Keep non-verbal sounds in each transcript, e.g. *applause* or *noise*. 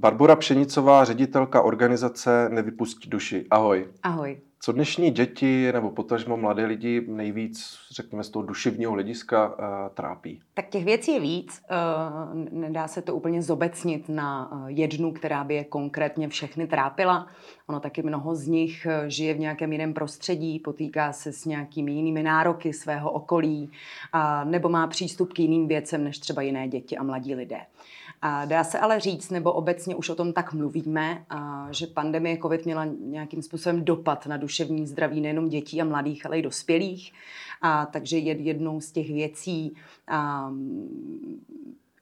Barbora Pšenicová, ředitelka organizace Nevypustí duši. Ahoj. Ahoj. Co dnešní děti nebo potažmo mladé lidi nejvíc, řekněme, z toho duševního hlediska uh, trápí? Tak těch věcí je víc. Uh, nedá se to úplně zobecnit na uh, jednu, která by je konkrétně všechny trápila. Ono taky mnoho z nich žije v nějakém jiném prostředí, potýká se s nějakými jinými nároky svého okolí, uh, nebo má přístup k jiným věcem než třeba jiné děti a mladí lidé. A dá se ale říct, nebo obecně už o tom tak mluvíme, a že pandemie COVID měla nějakým způsobem dopad na duševní zdraví nejenom dětí a mladých, ale i dospělých. A takže jednou z těch věcí a,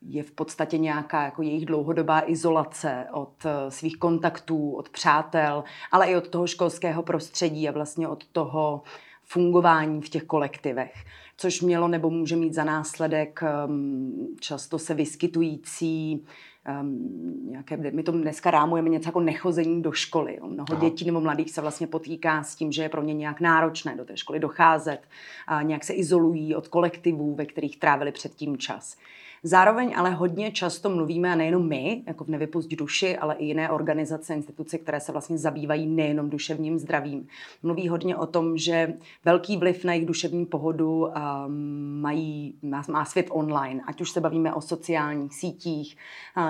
je v podstatě nějaká jako jejich dlouhodobá izolace od eh, svých kontaktů, od přátel, ale i od toho školského prostředí a vlastně od toho fungování v těch kolektivech což mělo nebo může mít za následek um, často se vyskytující um, nějaké, my to dneska rámujeme něco jako nechození do školy. Jo. Mnoho Aha. dětí nebo mladých se vlastně potýká s tím, že je pro ně nějak náročné do té školy docházet, a nějak se izolují od kolektivů, ve kterých trávili předtím čas. Zároveň ale hodně často mluvíme, a nejenom my, jako v Nevypust duši, ale i jiné organizace, instituce, které se vlastně zabývají nejenom duševním zdravím. Mluví hodně o tom, že velký vliv na jejich duševní pohodu um, mají, má, má svět online, ať už se bavíme o sociálních sítích,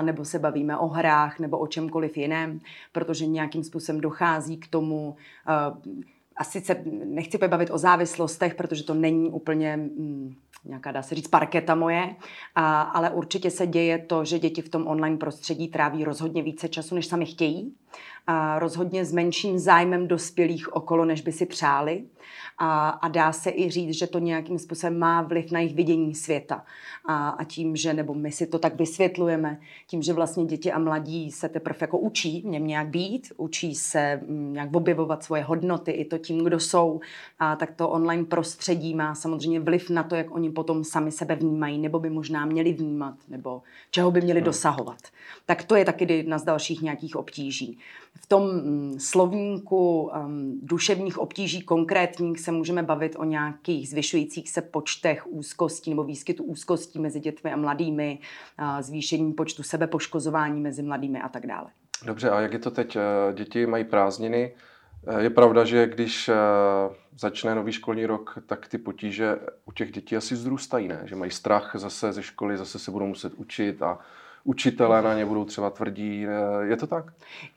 nebo se bavíme o hrách, nebo o čemkoliv jiném, protože nějakým způsobem dochází k tomu, uh, a sice nechci bavit o závislostech, protože to není úplně mm, nějaká, dá se říct, parketa moje, a, ale určitě se děje to, že děti v tom online prostředí tráví rozhodně více času, než sami chtějí, a rozhodně s menším zájmem dospělých okolo, než by si přáli a, a dá se i říct, že to nějakým způsobem má vliv na jejich vidění světa. A, a tím, že, nebo my si to tak vysvětlujeme, tím, že vlastně děti a mladí se teprve jako učí v něm nějak být, učí se mm, nějak objevovat svoje hodnoty, i to tím, kdo jsou, a tak to online prostředí má samozřejmě vliv na to, jak oni potom sami sebe vnímají, nebo by možná měli vnímat, nebo čeho by měli hmm. dosahovat. Tak to je taky jedna z dalších nějakých obtíží. V tom mm, slovníku um, duševních obtíží konkrétních se můžeme bavit o nějakých zvyšujících se počtech úzkostí nebo výskytu úzkostí mezi dětmi a mladými, uh, zvýšení počtu sebepoškozování mezi mladými a tak dále. Dobře, a jak je to teď? Eh, děti mají prázdniny. Eh, je pravda, že když eh, začne nový školní rok, tak ty potíže u těch dětí asi vzrůstají, ne? Že mají strach zase ze školy, zase se budou muset učit a učitelé na ně budou třeba tvrdí. Je to tak?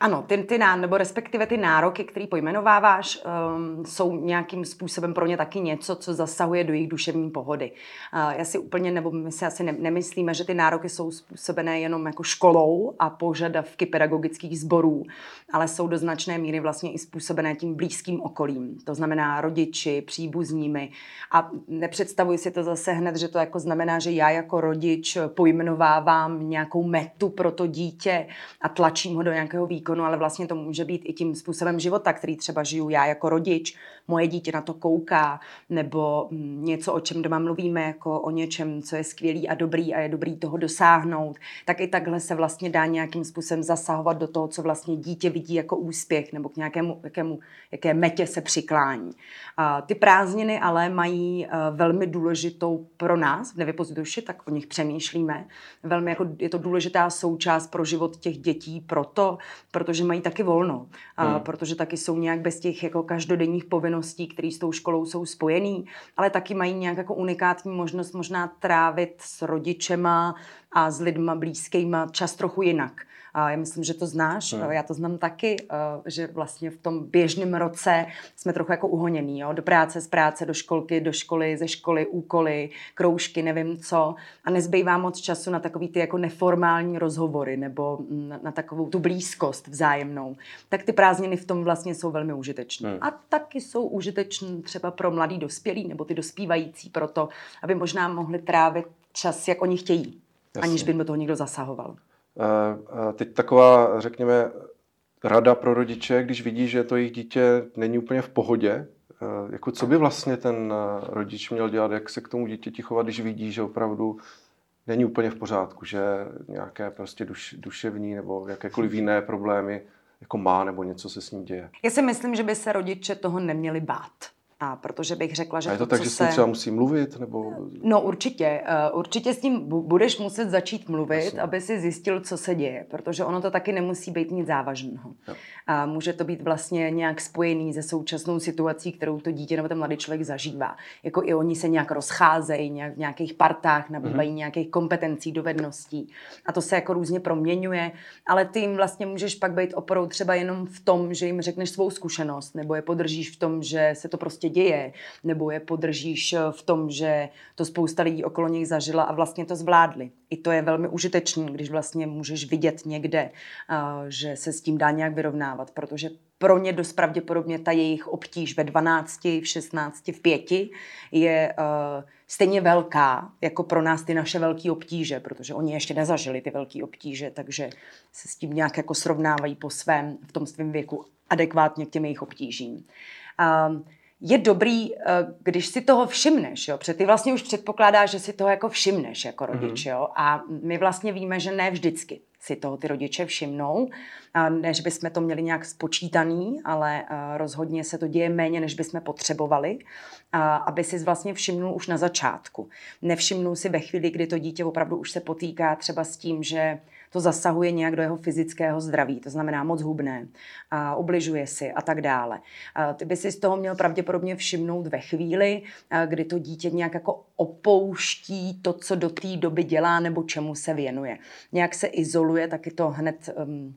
Ano, ty, ty ná, nebo respektive ty nároky, které pojmenováváš, um, jsou nějakým způsobem pro ně taky něco, co zasahuje do jejich duševní pohody. Uh, já si úplně, nebo my si asi ne, nemyslíme, že ty nároky jsou způsobené jenom jako školou a požadavky pedagogických sborů, ale jsou do značné míry vlastně i způsobené tím blízkým okolím. To znamená rodiči, příbuzními. A nepředstavuji si to zase hned, že to jako znamená, že já jako rodič pojmenovávám nějakou nějakou metu pro to dítě a tlačím ho do nějakého výkonu, ale vlastně to může být i tím způsobem života, který třeba žiju já jako rodič, moje dítě na to kouká, nebo mm, něco, o čem doma mluvíme, jako o něčem, co je skvělý a dobrý a je dobrý toho dosáhnout, tak i takhle se vlastně dá nějakým způsobem zasahovat do toho, co vlastně dítě vidí jako úspěch nebo k nějakému, jakému, jaké metě se přiklání. A ty prázdniny ale mají uh, velmi důležitou pro nás v Nevypozduši, tak o nich přemýšlíme. Velmi jako je to důležitá součást pro život těch dětí proto, protože mají taky volno. A hmm. protože taky jsou nějak bez těch jako každodenních povinností, které s tou školou jsou spojený, ale taky mají nějak jako unikátní možnost možná trávit s rodičema a s lidma blízkýma čas trochu jinak. Já myslím, že to znáš, hmm. já to znám taky, eh, že vlastně v tom běžném roce jsme trochu jako uhoněný, jo? do práce, z práce, do školky, do školy, ze školy, úkoly, kroužky, nevím co. A nezbývá moc času na takový ty jako neformální rozhovory nebo na, na takovou tu blízkost vzájemnou. Tak ty prázdniny v tom vlastně jsou velmi užitečné. Hmm. A taky jsou užitečné třeba pro mladý dospělí nebo ty dospívající proto, aby možná mohli trávit čas, jak oni chtějí, Jasně. aniž by do toho někdo zasahoval. Teď taková, řekněme, rada pro rodiče, když vidí, že to jejich dítě není úplně v pohodě, jako co by vlastně ten rodič měl dělat, jak se k tomu dítěti chovat, když vidí, že opravdu není úplně v pořádku, že nějaké prostě duš, duševní nebo jakékoliv jiné problémy jako má nebo něco se s ním děje. Já si myslím, že by se rodiče toho neměli bát. A protože bych řekla, že a je to, to tak, že se... třeba musí mluvit? Nebo... No určitě. Uh, určitě s tím budeš muset začít mluvit, Jasně. aby si zjistil, co se děje. Protože ono to taky nemusí být nic závažného. A může to být vlastně nějak spojený se současnou situací, kterou to dítě nebo ten mladý člověk zažívá. Jako i oni se nějak rozcházejí, nějak v nějakých partách, nabývají mm-hmm. nějakých kompetencí, dovedností. A to se jako různě proměňuje. Ale ty jim vlastně můžeš pak být oporou třeba jenom v tom, že jim řekneš svou zkušenost, nebo je podržíš v tom, že se to prostě děje, nebo je podržíš v tom, že to spousta lidí okolo nich zažila a vlastně to zvládli. I to je velmi užitečné, když vlastně můžeš vidět někde, že se s tím dá nějak vyrovnávat, protože pro ně dost pravděpodobně ta jejich obtíž ve 12, v 16, v 5 je uh, stejně velká, jako pro nás ty naše velké obtíže, protože oni ještě nezažili ty velké obtíže, takže se s tím nějak jako srovnávají po svém, v tom svém věku adekvátně k těm jejich obtížím. Uh, je dobrý, eh, když si toho všimneš, jo, protože ty vlastně už předpokládáš, že si toho jako všimneš jako rodič, mm-hmm. jo, a my vlastně víme, že ne vždycky si toho ty rodiče všimnou, než bychom to měli nějak spočítaný, ale eh, rozhodně se to děje méně, než bychom potřebovali, aby si vlastně všimnul už na začátku. Nevšimnul si ve chvíli, kdy to dítě opravdu už se potýká třeba s tím, že to zasahuje nějak do jeho fyzického zdraví, to znamená moc hubné, a obližuje si a tak dále. A ty by si z toho měl pravděpodobně všimnout ve chvíli, kdy to dítě nějak jako opouští to, co do té doby dělá nebo čemu se věnuje. Nějak se izoluje, taky to hned um,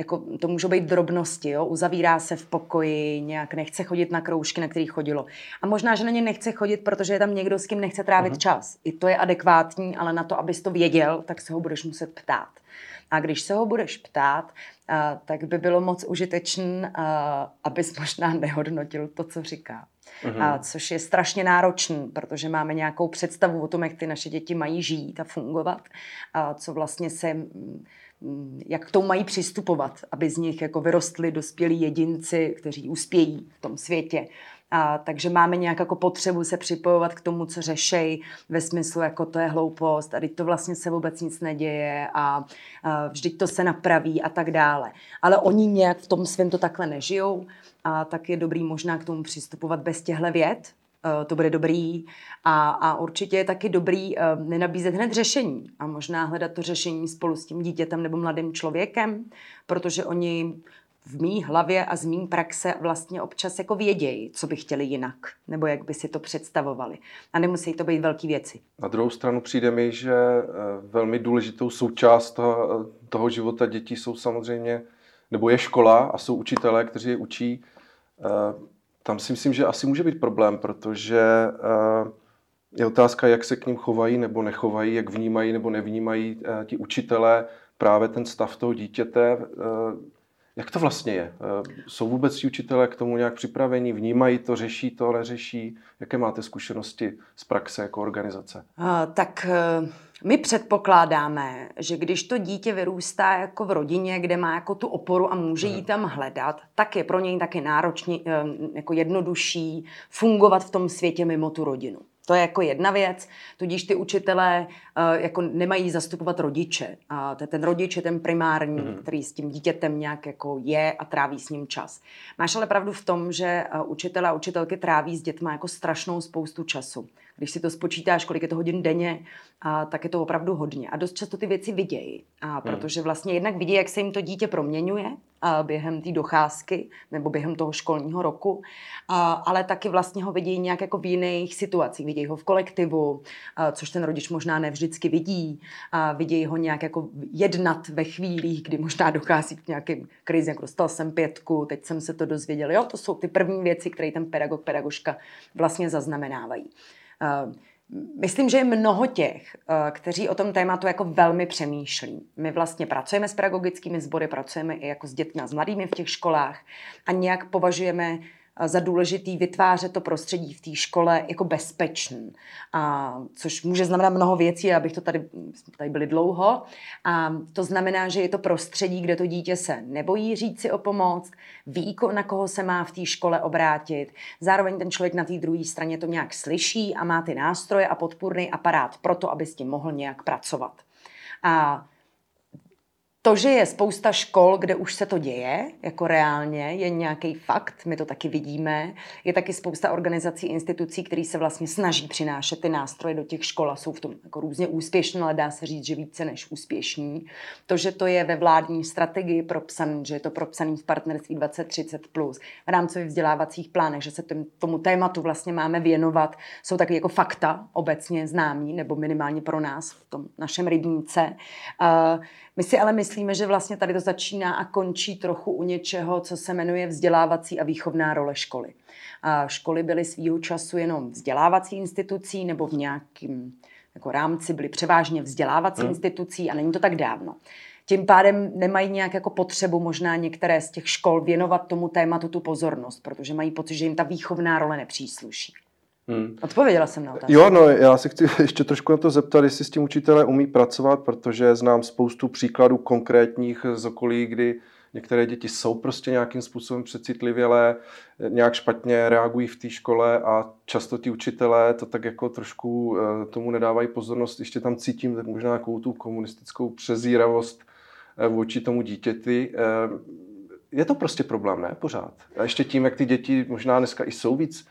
jako to můžou být drobnosti, jo? uzavírá se v pokoji, nějak nechce chodit na kroužky, na kterých chodilo. A možná, že na ně nechce chodit, protože je tam někdo, s kým nechce trávit uh-huh. čas. I to je adekvátní, ale na to, abys to věděl, tak se ho budeš muset ptát. A když se ho budeš ptát, a, tak by bylo moc užitečné, abys *laughs* možná nehodnotil to, co říká. A, což je strašně náročný, protože máme nějakou představu o tom, jak ty naše děti mají žít a fungovat, a co vlastně se jak k tomu mají přistupovat, aby z nich jako vyrostli dospělí jedinci, kteří uspějí v tom světě. A, takže máme nějak jako potřebu se připojovat k tomu, co řešej, ve smyslu, jako to je hloupost a teď to vlastně se vůbec nic neděje a, a vždyť to se napraví a tak dále. Ale oni nějak v tom svém to takhle nežijou a tak je dobrý možná k tomu přistupovat bez těchto věd, Eh, to bude dobrý a, a určitě je taky dobrý uh, nenabízet hned řešení a možná hledat to řešení spolu s tím dítětem nebo mladým člověkem, protože oni v mý hlavě a z mý praxe vlastně občas jako vědějí, co by chtěli jinak, nebo jak by si to představovali. A nemusí to být velké věci. Na druhou stranu přijde mi, že eh, velmi důležitou součást toho, toho života dětí jsou samozřejmě, nebo je škola a jsou učitelé, kteří je učí tam si myslím, že asi může být problém, protože eh, je otázka, jak se k ním chovají nebo nechovají, jak vnímají nebo nevnímají eh, ti učitelé právě ten stav toho dítěte. Eh, jak to vlastně je? Jsou vůbec ti učitelé k tomu nějak připraveni? Vnímají to, řeší to, neřeší? Jaké máte zkušenosti z praxe jako organizace? Uh, tak uh my předpokládáme, že když to dítě vyrůstá jako v rodině, kde má jako tu oporu a může ji mhm. tam hledat, tak je pro něj taky náročně, eh, jako jednodušší fungovat v tom světě mimo tu rodinu. To je jako jedna věc, tudíž ty učitelé uh, jako nemají zastupovat rodiče. A ten rodič je ten primární, mm-hmm. který s tím dítětem nějak jako je a tráví s ním čas. Máš ale pravdu v tom, že uh, učitelé a učitelky tráví s dětmi jako strašnou spoustu času. Když si to spočítáš, kolik je to hodin denně, a, tak je to opravdu hodně. A dost často ty věci vidějí. A hmm. protože vlastně jednak vidí, jak se jim to dítě proměňuje a během té docházky nebo během toho školního roku, a, ale taky vlastně ho vidí nějak jako v jiných situacích. Vidí ho v kolektivu, a, což ten rodič možná nevždycky vidí. A vidí ho nějak jako jednat ve chvílích, kdy možná dochází k nějakým krizi, jako dostal jsem pětku, teď jsem se to dozvěděl. Jo, to jsou ty první věci, které ten pedagog, pedagožka vlastně zaznamenávají. Eh, myslím, že je mnoho těch, eh, kteří o tom tématu jako velmi přemýšlí. My vlastně pracujeme s pedagogickými sbory, pracujeme i jako s dětmi a s mladými v těch školách a nějak považujeme za důležitý vytvářet to prostředí v té škole jako bezpečný. A, což může znamenat mnoho věcí, abych to tady, tady byli dlouho. A to znamená, že je to prostředí, kde to dítě se nebojí říct si o pomoc, ví, na koho se má v té škole obrátit. Zároveň ten člověk na té druhé straně to nějak slyší a má ty nástroje a podpůrný aparát pro to, aby s tím mohl nějak pracovat. A to, že je spousta škol, kde už se to děje, jako reálně, je nějaký fakt, my to taky vidíme. Je taky spousta organizací, institucí, které se vlastně snaží přinášet ty nástroje do těch škol a jsou v tom jako různě úspěšní, ale dá se říct, že více než úspěšní. To, že to je ve vládní strategii propsaný, že je to propsaný v partnerství 2030+, plus, v rámcových vzdělávacích plánech, že se tomu tématu vlastně máme věnovat, jsou taky jako fakta obecně známí, nebo minimálně pro nás v tom našem rybníce. Uh, my si ale myslíme, že vlastně tady to začíná a končí trochu u něčeho, co se jmenuje vzdělávací a výchovná role školy. A školy byly svýho času jenom vzdělávací institucí nebo v nějakém jako rámci byly převážně vzdělávací hmm. institucí a není to tak dávno. Tím pádem nemají nějak jako potřebu možná některé z těch škol věnovat tomu tématu tu pozornost, protože mají pocit, že jim ta výchovná role nepřísluší. Hmm. Odpověděla jsem na otázku. Jo, no, já se chci *laughs* ještě trošku na to zeptat, jestli s tím učitelé umí pracovat, protože znám spoustu příkladů konkrétních z okolí, kdy některé děti jsou prostě nějakým způsobem přecitlivělé, nějak špatně reagují v té škole a často ti učitelé to tak jako trošku eh, tomu nedávají pozornost. Ještě tam cítím tak možná nějakou tu komunistickou přezíravost eh, vůči tomu dítěti. Eh, je to prostě problém, ne? Pořád. A ještě tím, jak ty děti možná dneska i jsou víc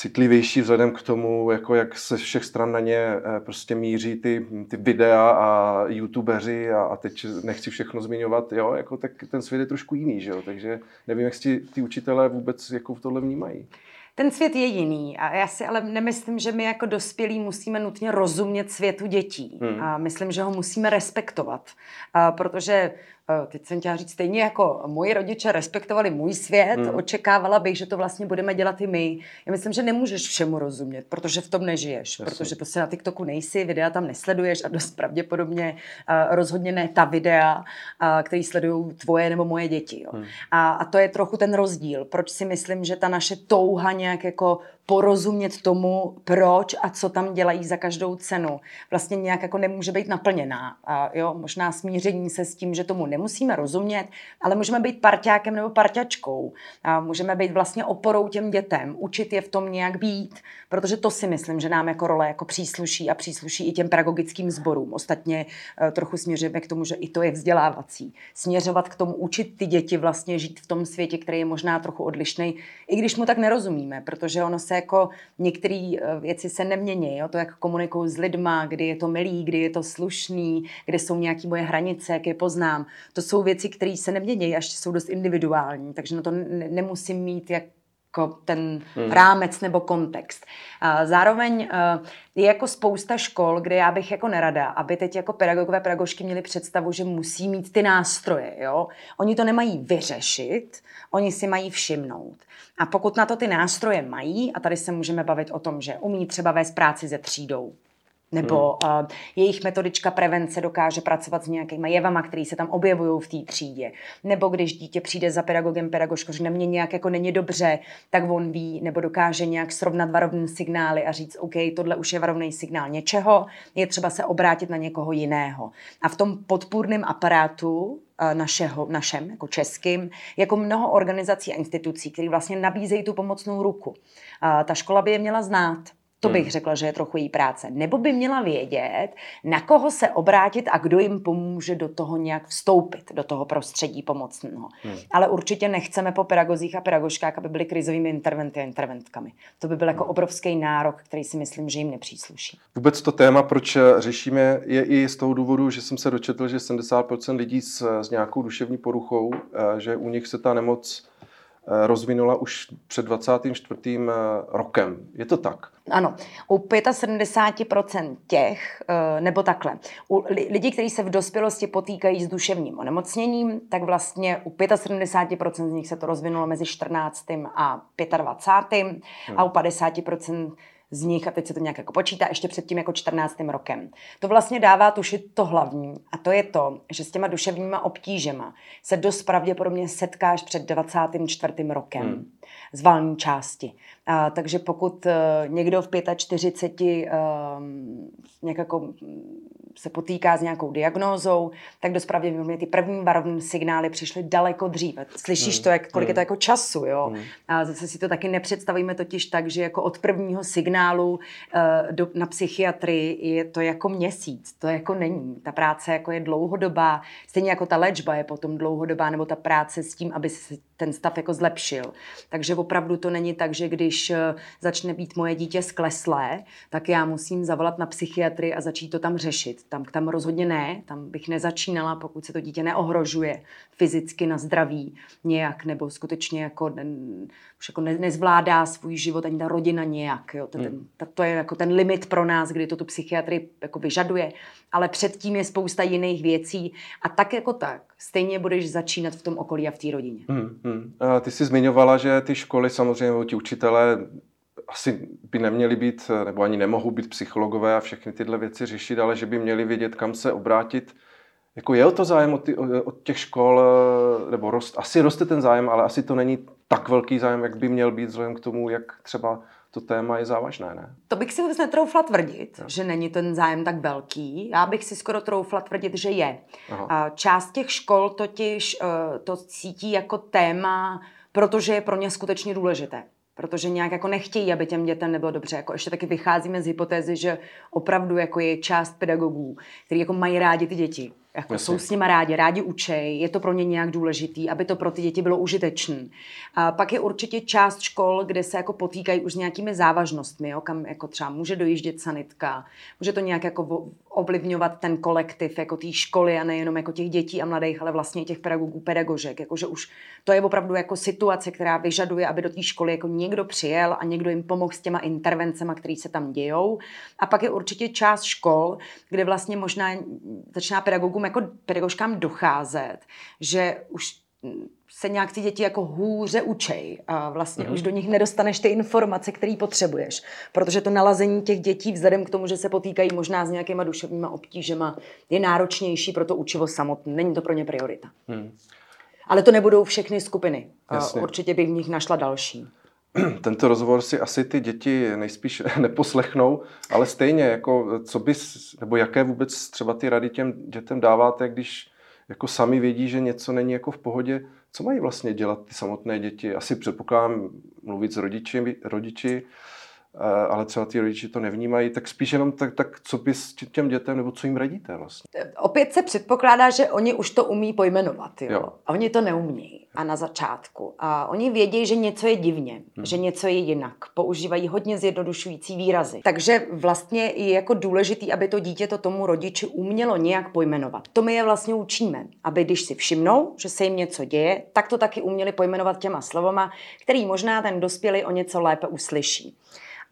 citlivější vzhledem k tomu, jako jak se všech stran na ně eh, prostě míří ty, ty videa a youtubeři a, a teď nechci všechno zmiňovat, jo, jako tak ten svět je trošku jiný, že jo, takže nevím, jak si ty učitelé vůbec jako v tohle vnímají. Ten svět je jiný a já si ale nemyslím, že my jako dospělí musíme nutně rozumět světu dětí. Hmm. A myslím, že ho musíme respektovat, a protože teď jsem chtěla říct, stejně jako moji rodiče respektovali můj svět, hmm. očekávala bych, že to vlastně budeme dělat i my. Já myslím, že nemůžeš všemu rozumět, protože v tom nežiješ, Jasně. protože prostě na TikToku nejsi, videa tam nesleduješ a dost pravděpodobně uh, rozhodně ne ta videa, uh, který sledují tvoje nebo moje děti. Jo. Hmm. A, a to je trochu ten rozdíl. Proč si myslím, že ta naše touha nějak jako porozumět tomu, proč a co tam dělají za každou cenu, vlastně nějak jako nemůže být naplněná. A jo, možná smíření se s tím, že tomu nemusíme rozumět, ale můžeme být parťákem nebo parťačkou. A můžeme být vlastně oporou těm dětem, učit je v tom nějak být, protože to si myslím, že nám jako role jako přísluší a přísluší i těm pedagogickým sborům. Ostatně eh, trochu směřujeme k tomu, že i to je vzdělávací. Směřovat k tomu, učit ty děti vlastně žít v tom světě, který je možná trochu odlišný, i když mu tak nerozumíme, protože ono se jako některé eh, věci se nemění. Jo? To, jak komunikuju s lidma, kdy je to milý, kdy je to slušný, kde jsou nějaké moje hranice, jak je poznám. To jsou věci, které se nemění, až jsou dost individuální, takže na to nemusím mít jak jako ten hmm. rámec nebo kontext. Zároveň eh, je jako spousta škol, kde já bych jako nerada, aby teď jako pedagogové, pedagožky měli představu, že musí mít ty nástroje. Jo? Oni to nemají vyřešit, oni si mají všimnout. A pokud na to ty nástroje mají, a tady se můžeme bavit o tom, že umí třeba vést práci ze třídou, nebo hmm. uh, jejich metodička prevence dokáže pracovat s nějakýma jevama, které se tam objevují v té třídě. Nebo když dítě přijde za pedagogem, pedagožko, že na mě nějak jako není dobře, tak on ví, nebo dokáže nějak srovnat varovné signály a říct, OK, tohle už je varovný signál něčeho, je třeba se obrátit na někoho jiného. A v tom podpůrném aparátu našeho, našem, jako českým, jako mnoho organizací a institucí, které vlastně nabízejí tu pomocnou ruku. Ta škola by je měla znát. To bych hmm. řekla, že je trochu její práce. Nebo by měla vědět, na koho se obrátit a kdo jim pomůže do toho nějak vstoupit, do toho prostředí pomocného. Hmm. Ale určitě nechceme po pedagozích a pedagožkách, aby byly krizovými interventy a interventkami. To by byl jako hmm. obrovský nárok, který si myslím, že jim nepřísluší. Vůbec to téma, proč řešíme, je i z toho důvodu, že jsem se dočetl, že 70% lidí s, s nějakou duševní poruchou, eh, že u nich se ta nemoc Eh, rozvinula už před 24. Eh, rokem. Je to tak? Ano, u 75% těch, eh, nebo takhle, u lidí, kteří se v dospělosti potýkají s duševním onemocněním, tak vlastně u 75% z nich se to rozvinulo mezi 14. a 25. Hmm. a u 50% z nich, a teď se to nějak jako počítá, ještě před tím jako 14. rokem. To vlastně dává tušit to hlavní a to je to, že s těma duševníma obtížema se dost pravděpodobně setkáš před 24. rokem hmm. z valní části. A, takže pokud uh, někdo v 45 uh, nějak jako se potýká s nějakou diagnózou, tak dost pravděpodobně ty první varovné signály přišly daleko dříve. Slyšíš hmm. to, jak, kolik hmm. je to jako času, jo? Hmm. A zase si to taky nepředstavíme totiž tak, že jako od prvního signálu uh, do, na psychiatrii je to jako měsíc. To jako není. Ta práce jako je dlouhodobá, stejně jako ta léčba je potom dlouhodobá, nebo ta práce s tím, aby se ten stav jako zlepšil. Takže opravdu to není tak, že když eh, začne být moje dítě skleslé, tak já musím zavolat na psychiatrii a začít to tam řešit. Tam, tam rozhodně ne, tam bych nezačínala, pokud se to dítě neohrožuje fyzicky na zdraví nějak, nebo skutečně jako, už jako ne, nezvládá svůj život ani ta rodina nějak. Jo. To, ten, hmm. to je jako ten limit pro nás, kdy to tu psychiatrii jako vyžaduje, ale předtím je spousta jiných věcí a tak jako tak stejně budeš začínat v tom okolí a v té rodině. Hmm, hmm. A ty jsi zmiňovala, že ty školy samozřejmě, ti učitelé asi by neměli být, nebo ani nemohou být psychologové a všechny tyhle věci řešit, ale že by měli vědět, kam se obrátit. Jako je o to zájem od, ty, od těch škol, nebo rost, asi roste ten zájem, ale asi to není tak velký zájem, jak by měl být vzhledem k tomu, jak třeba to téma je závažné, ne? To bych si vůbec netroufla tvrdit, no. že není ten zájem tak velký. Já bych si skoro troufla tvrdit, že je. Aha. Část těch škol totiž uh, to cítí jako téma, protože je pro ně skutečně důležité protože nějak jako nechtějí, aby těm dětem nebylo dobře. Jako ještě taky vycházíme z hypotézy, že opravdu jako je část pedagogů, kteří jako mají rádi ty děti jako jsou s nimi rádi, rádi učej, je to pro ně nějak důležitý, aby to pro ty děti bylo užitečné. A pak je určitě část škol, kde se jako potýkají už s nějakými závažnostmi, jo, kam jako třeba může dojíždět sanitka, může to nějak jako ovlivňovat ten kolektiv jako té školy a nejenom jako těch dětí a mladých, ale vlastně těch pedagogů, pedagožek. Jakože už to je opravdu jako situace, která vyžaduje, aby do té školy jako někdo přijel a někdo jim pomohl s těma intervencema, které se tam dějou. A pak je určitě část škol, kde vlastně možná začíná pedagogům jako pedagožkám docházet, že už se nějak ty děti jako hůře učej a vlastně mm-hmm. už do nich nedostaneš ty informace, které potřebuješ. Protože to nalazení těch dětí vzhledem k tomu, že se potýkají možná s nějakýma duševníma obtížema, je náročnější pro to učivo samotné. Není to pro ně priorita. Mm. Ale to nebudou všechny skupiny. Jasně. Určitě bych v nich našla další. *clears throat* Tento rozhovor si asi ty děti nejspíš *laughs* neposlechnou, ale stejně, jako co bys, nebo jaké vůbec třeba ty rady těm dětem dáváte, když jako sami vědí, že něco není jako v pohodě, co mají vlastně dělat ty samotné děti? Asi předpokládám mluvit s rodiči, rodiči Eh, ale třeba ty rodiči to nevnímají, tak spíš jenom tak, tak co bys těm dětem, nebo co jim radíte vlastně? Opět se předpokládá, že oni už to umí pojmenovat, jo? jo. A oni to neumí. A na začátku. A oni vědí, že něco je divně, hmm. že něco je jinak. Používají hodně zjednodušující výrazy. Takže vlastně je jako důležitý, aby to dítě to tomu rodiči umělo nějak pojmenovat. To my je vlastně učíme, aby když si všimnou, že se jim něco děje, tak to taky uměli pojmenovat těma slovama, který možná ten dospělý o něco lépe uslyší.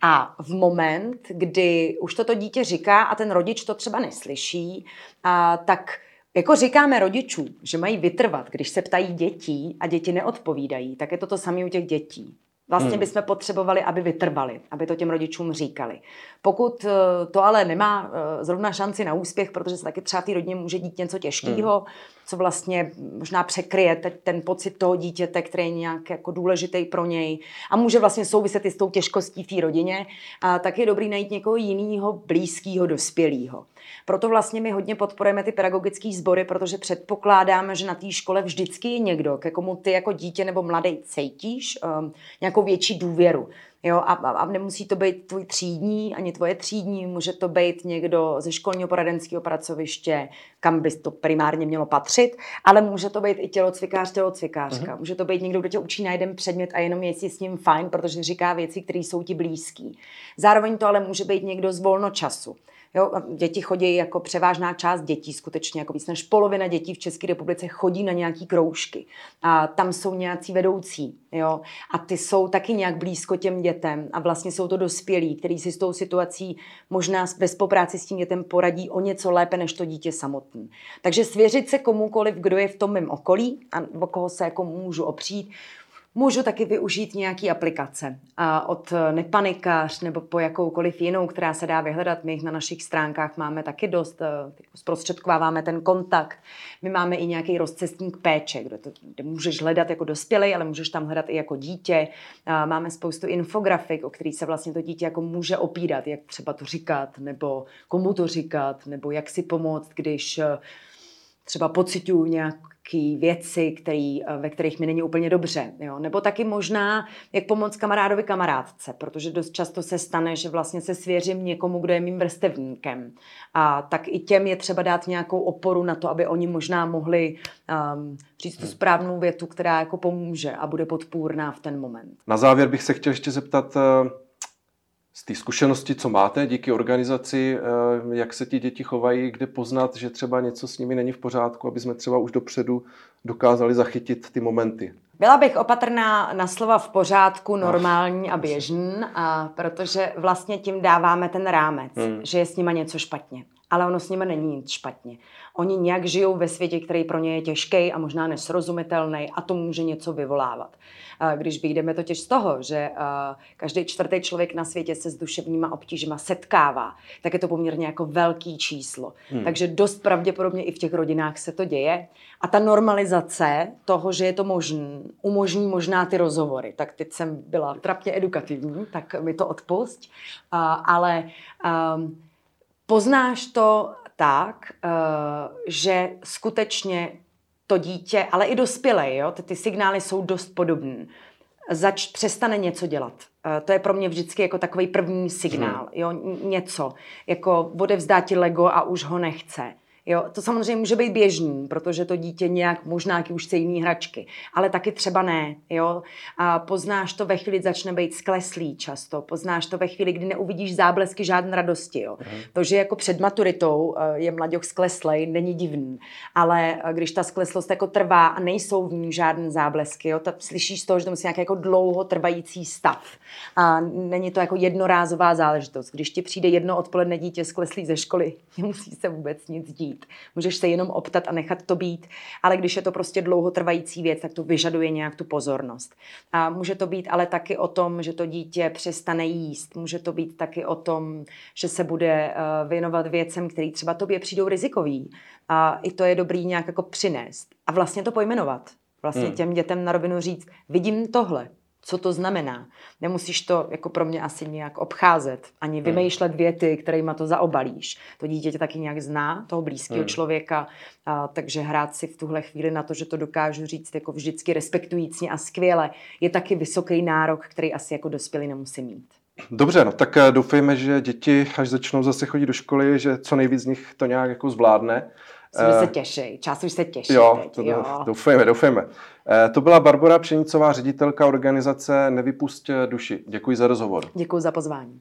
A v moment, kdy už toto dítě říká a ten rodič to třeba neslyší, a tak jako říkáme rodičům, že mají vytrvat, když se ptají dětí a děti neodpovídají, tak je to to samé u těch dětí. Vlastně hmm. bychom potřebovali, aby vytrvali, aby to těm rodičům říkali. Pokud eh, to ale nemá eh, zrovna šanci na úspěch, protože se taky třeba v té rodině může dít něco těžkého, hmm. co vlastně možná překryje ten pocit toho dítěte, který je nějak jako důležitý pro něj a může vlastně souviset i s tou těžkostí v té rodině, a tak je dobrý najít někoho jiného, blízkého, dospělého. Proto vlastně my hodně podporujeme ty pedagogické sbory, protože předpokládáme, že na té škole vždycky je někdo, ke komu ty jako dítě nebo mladý cítíš um, nějakou větší důvěru. Jo, a, a nemusí to být tvůj třídní, ani tvoje třídní, může to být někdo ze školního poradenského pracoviště, kam bys to primárně mělo patřit, ale může to být i tělocvikář, tělocvikářka. Uh-huh. Může to být někdo, kdo tě učí na jeden předmět a jenom je si s ním fajn, protože říká věci, které jsou ti blízký. Zároveň to ale může být někdo z volnočasu. Jo, děti chodí jako převážná část dětí, skutečně jako víc než polovina dětí v České republice chodí na nějaký kroužky. A tam jsou nějací vedoucí, jo, a ty jsou taky nějak blízko těm dětem a vlastně jsou to dospělí, kteří si s tou situací možná ve spolupráci s tím dětem poradí o něco lépe než to dítě samotné. Takže svěřit se komukoliv, kdo je v tom mém okolí a o koho se jako můžu opřít, Můžu taky využít nějaký aplikace a od Nepanikař nebo po jakoukoliv jinou, která se dá vyhledat. My jich na našich stránkách máme taky dost, eh, zprostředkováváme ten kontakt. My máme i nějaký rozcestník péče, kde, to, kde můžeš hledat jako dospělý, ale můžeš tam hledat i jako dítě. A máme spoustu infografik, o který se vlastně to dítě jako může opírat, jak třeba to říkat, nebo komu to říkat, nebo jak si pomoct, když eh, třeba pocituju nějaké věci, který, eh, ve kterých mi není úplně dobře. Jo? Nebo taky možná, jak pomoct kamarádovi kamarádce, protože dost často se stane, že vlastně se svěřím někomu, kdo je mým vrstevníkem. A tak i těm je třeba dát nějakou oporu na to, aby oni možná mohli um, říct tu správnou větu, která jako pomůže a bude podpůrná v ten moment. Na závěr bych se chtěl ještě zeptat, uh z té zkušenosti, co máte díky organizaci, eh, jak se ti děti chovají, kde poznat, že třeba něco s nimi není v pořádku, aby jsme třeba už dopředu dokázali zachytit ty momenty. Byla bych opatrná na slova v pořádku, normální a běžný, a protože vlastně tím dáváme ten rámec, hmm. že je s nima něco špatně. Ale ono s nimi není nic špatně. Oni nějak žijou ve světě, který pro ně je těžký a možná nesrozumitelný a to může něco vyvolávat. Když vyjdeme totiž z toho, že každý čtvrtý člověk na světě se s duševníma obtížima setkává, tak je to poměrně jako velký číslo. Hmm. Takže dost pravděpodobně i v těch rodinách se to děje. A ta normalizace toho, že je to možné, umožní možná ty rozhovory. Tak teď jsem byla trapně edukativní, tak mi to odpust. Ale um, poznáš to tak, uh, že skutečně to dítě, ale i dospělé, jo, ty, ty signály jsou dost podobné. Zač přestane něco dělat. Uh, to je pro mě vždycky jako takový první signál, hmm. jo, něco. Jako odevzdá ti Lego a už ho nechce Jo, to samozřejmě může být běžný, protože to dítě nějak možná už chce jiný hračky, ale taky třeba ne. Jo? A poznáš to ve chvíli, začne být skleslý často. Poznáš to ve chvíli, kdy neuvidíš záblesky žádné radosti. Jo? Mm. To, že jako před maturitou eh, je mladěch skleslej, není divný. Ale eh, když ta skleslost jako trvá a nejsou v ní žádné záblesky, jo? tak slyšíš z toho, že to musí nějaký jako dlouho trvající stav. A není to jako jednorázová záležitost. Když ti přijde jedno odpoledne dítě skleslý ze školy, *laughs* nemusí se vůbec nic dít být. Můžeš se jenom optat a nechat to být, ale když je to prostě dlouhotrvající věc, tak to vyžaduje nějak tu pozornost. A může to být ale taky o tom, že to dítě přestane jíst. Může to být taky o tom, že se bude eh, věnovat věcem, které třeba tobě přijdou rizikový. A i to je dobrý nějak jako přinést. A vlastně to pojmenovat. Vlastně hmm. těm dětem na rovinu říct, vidím tohle, co to znamená. Nemusíš to jako pro mě asi nějak obcházet, ani vymýšlet věty, kterými to zaobalíš. To dítě tě taky nějak zná, toho blízkého hmm. člověka, a, takže hrát si v tuhle chvíli na to, že to dokážu říct jako vždycky respektující a skvěle, je taky vysoký nárok, který asi jako dospělý nemusí mít. Dobře, no tak eh, doufejme, že děti, až začnou zase chodit do školy, že co nejvíc z nich to nějak jako zvládne. Jsme se eh, těší, čas už se těší. Jo, teď, to, jo. doufejme, doufejme. Eh, to byla Barbara Pšenicová, ředitelka organizace Nevypust duši. Děkuji za rozhovor. Děkuji za pozvání.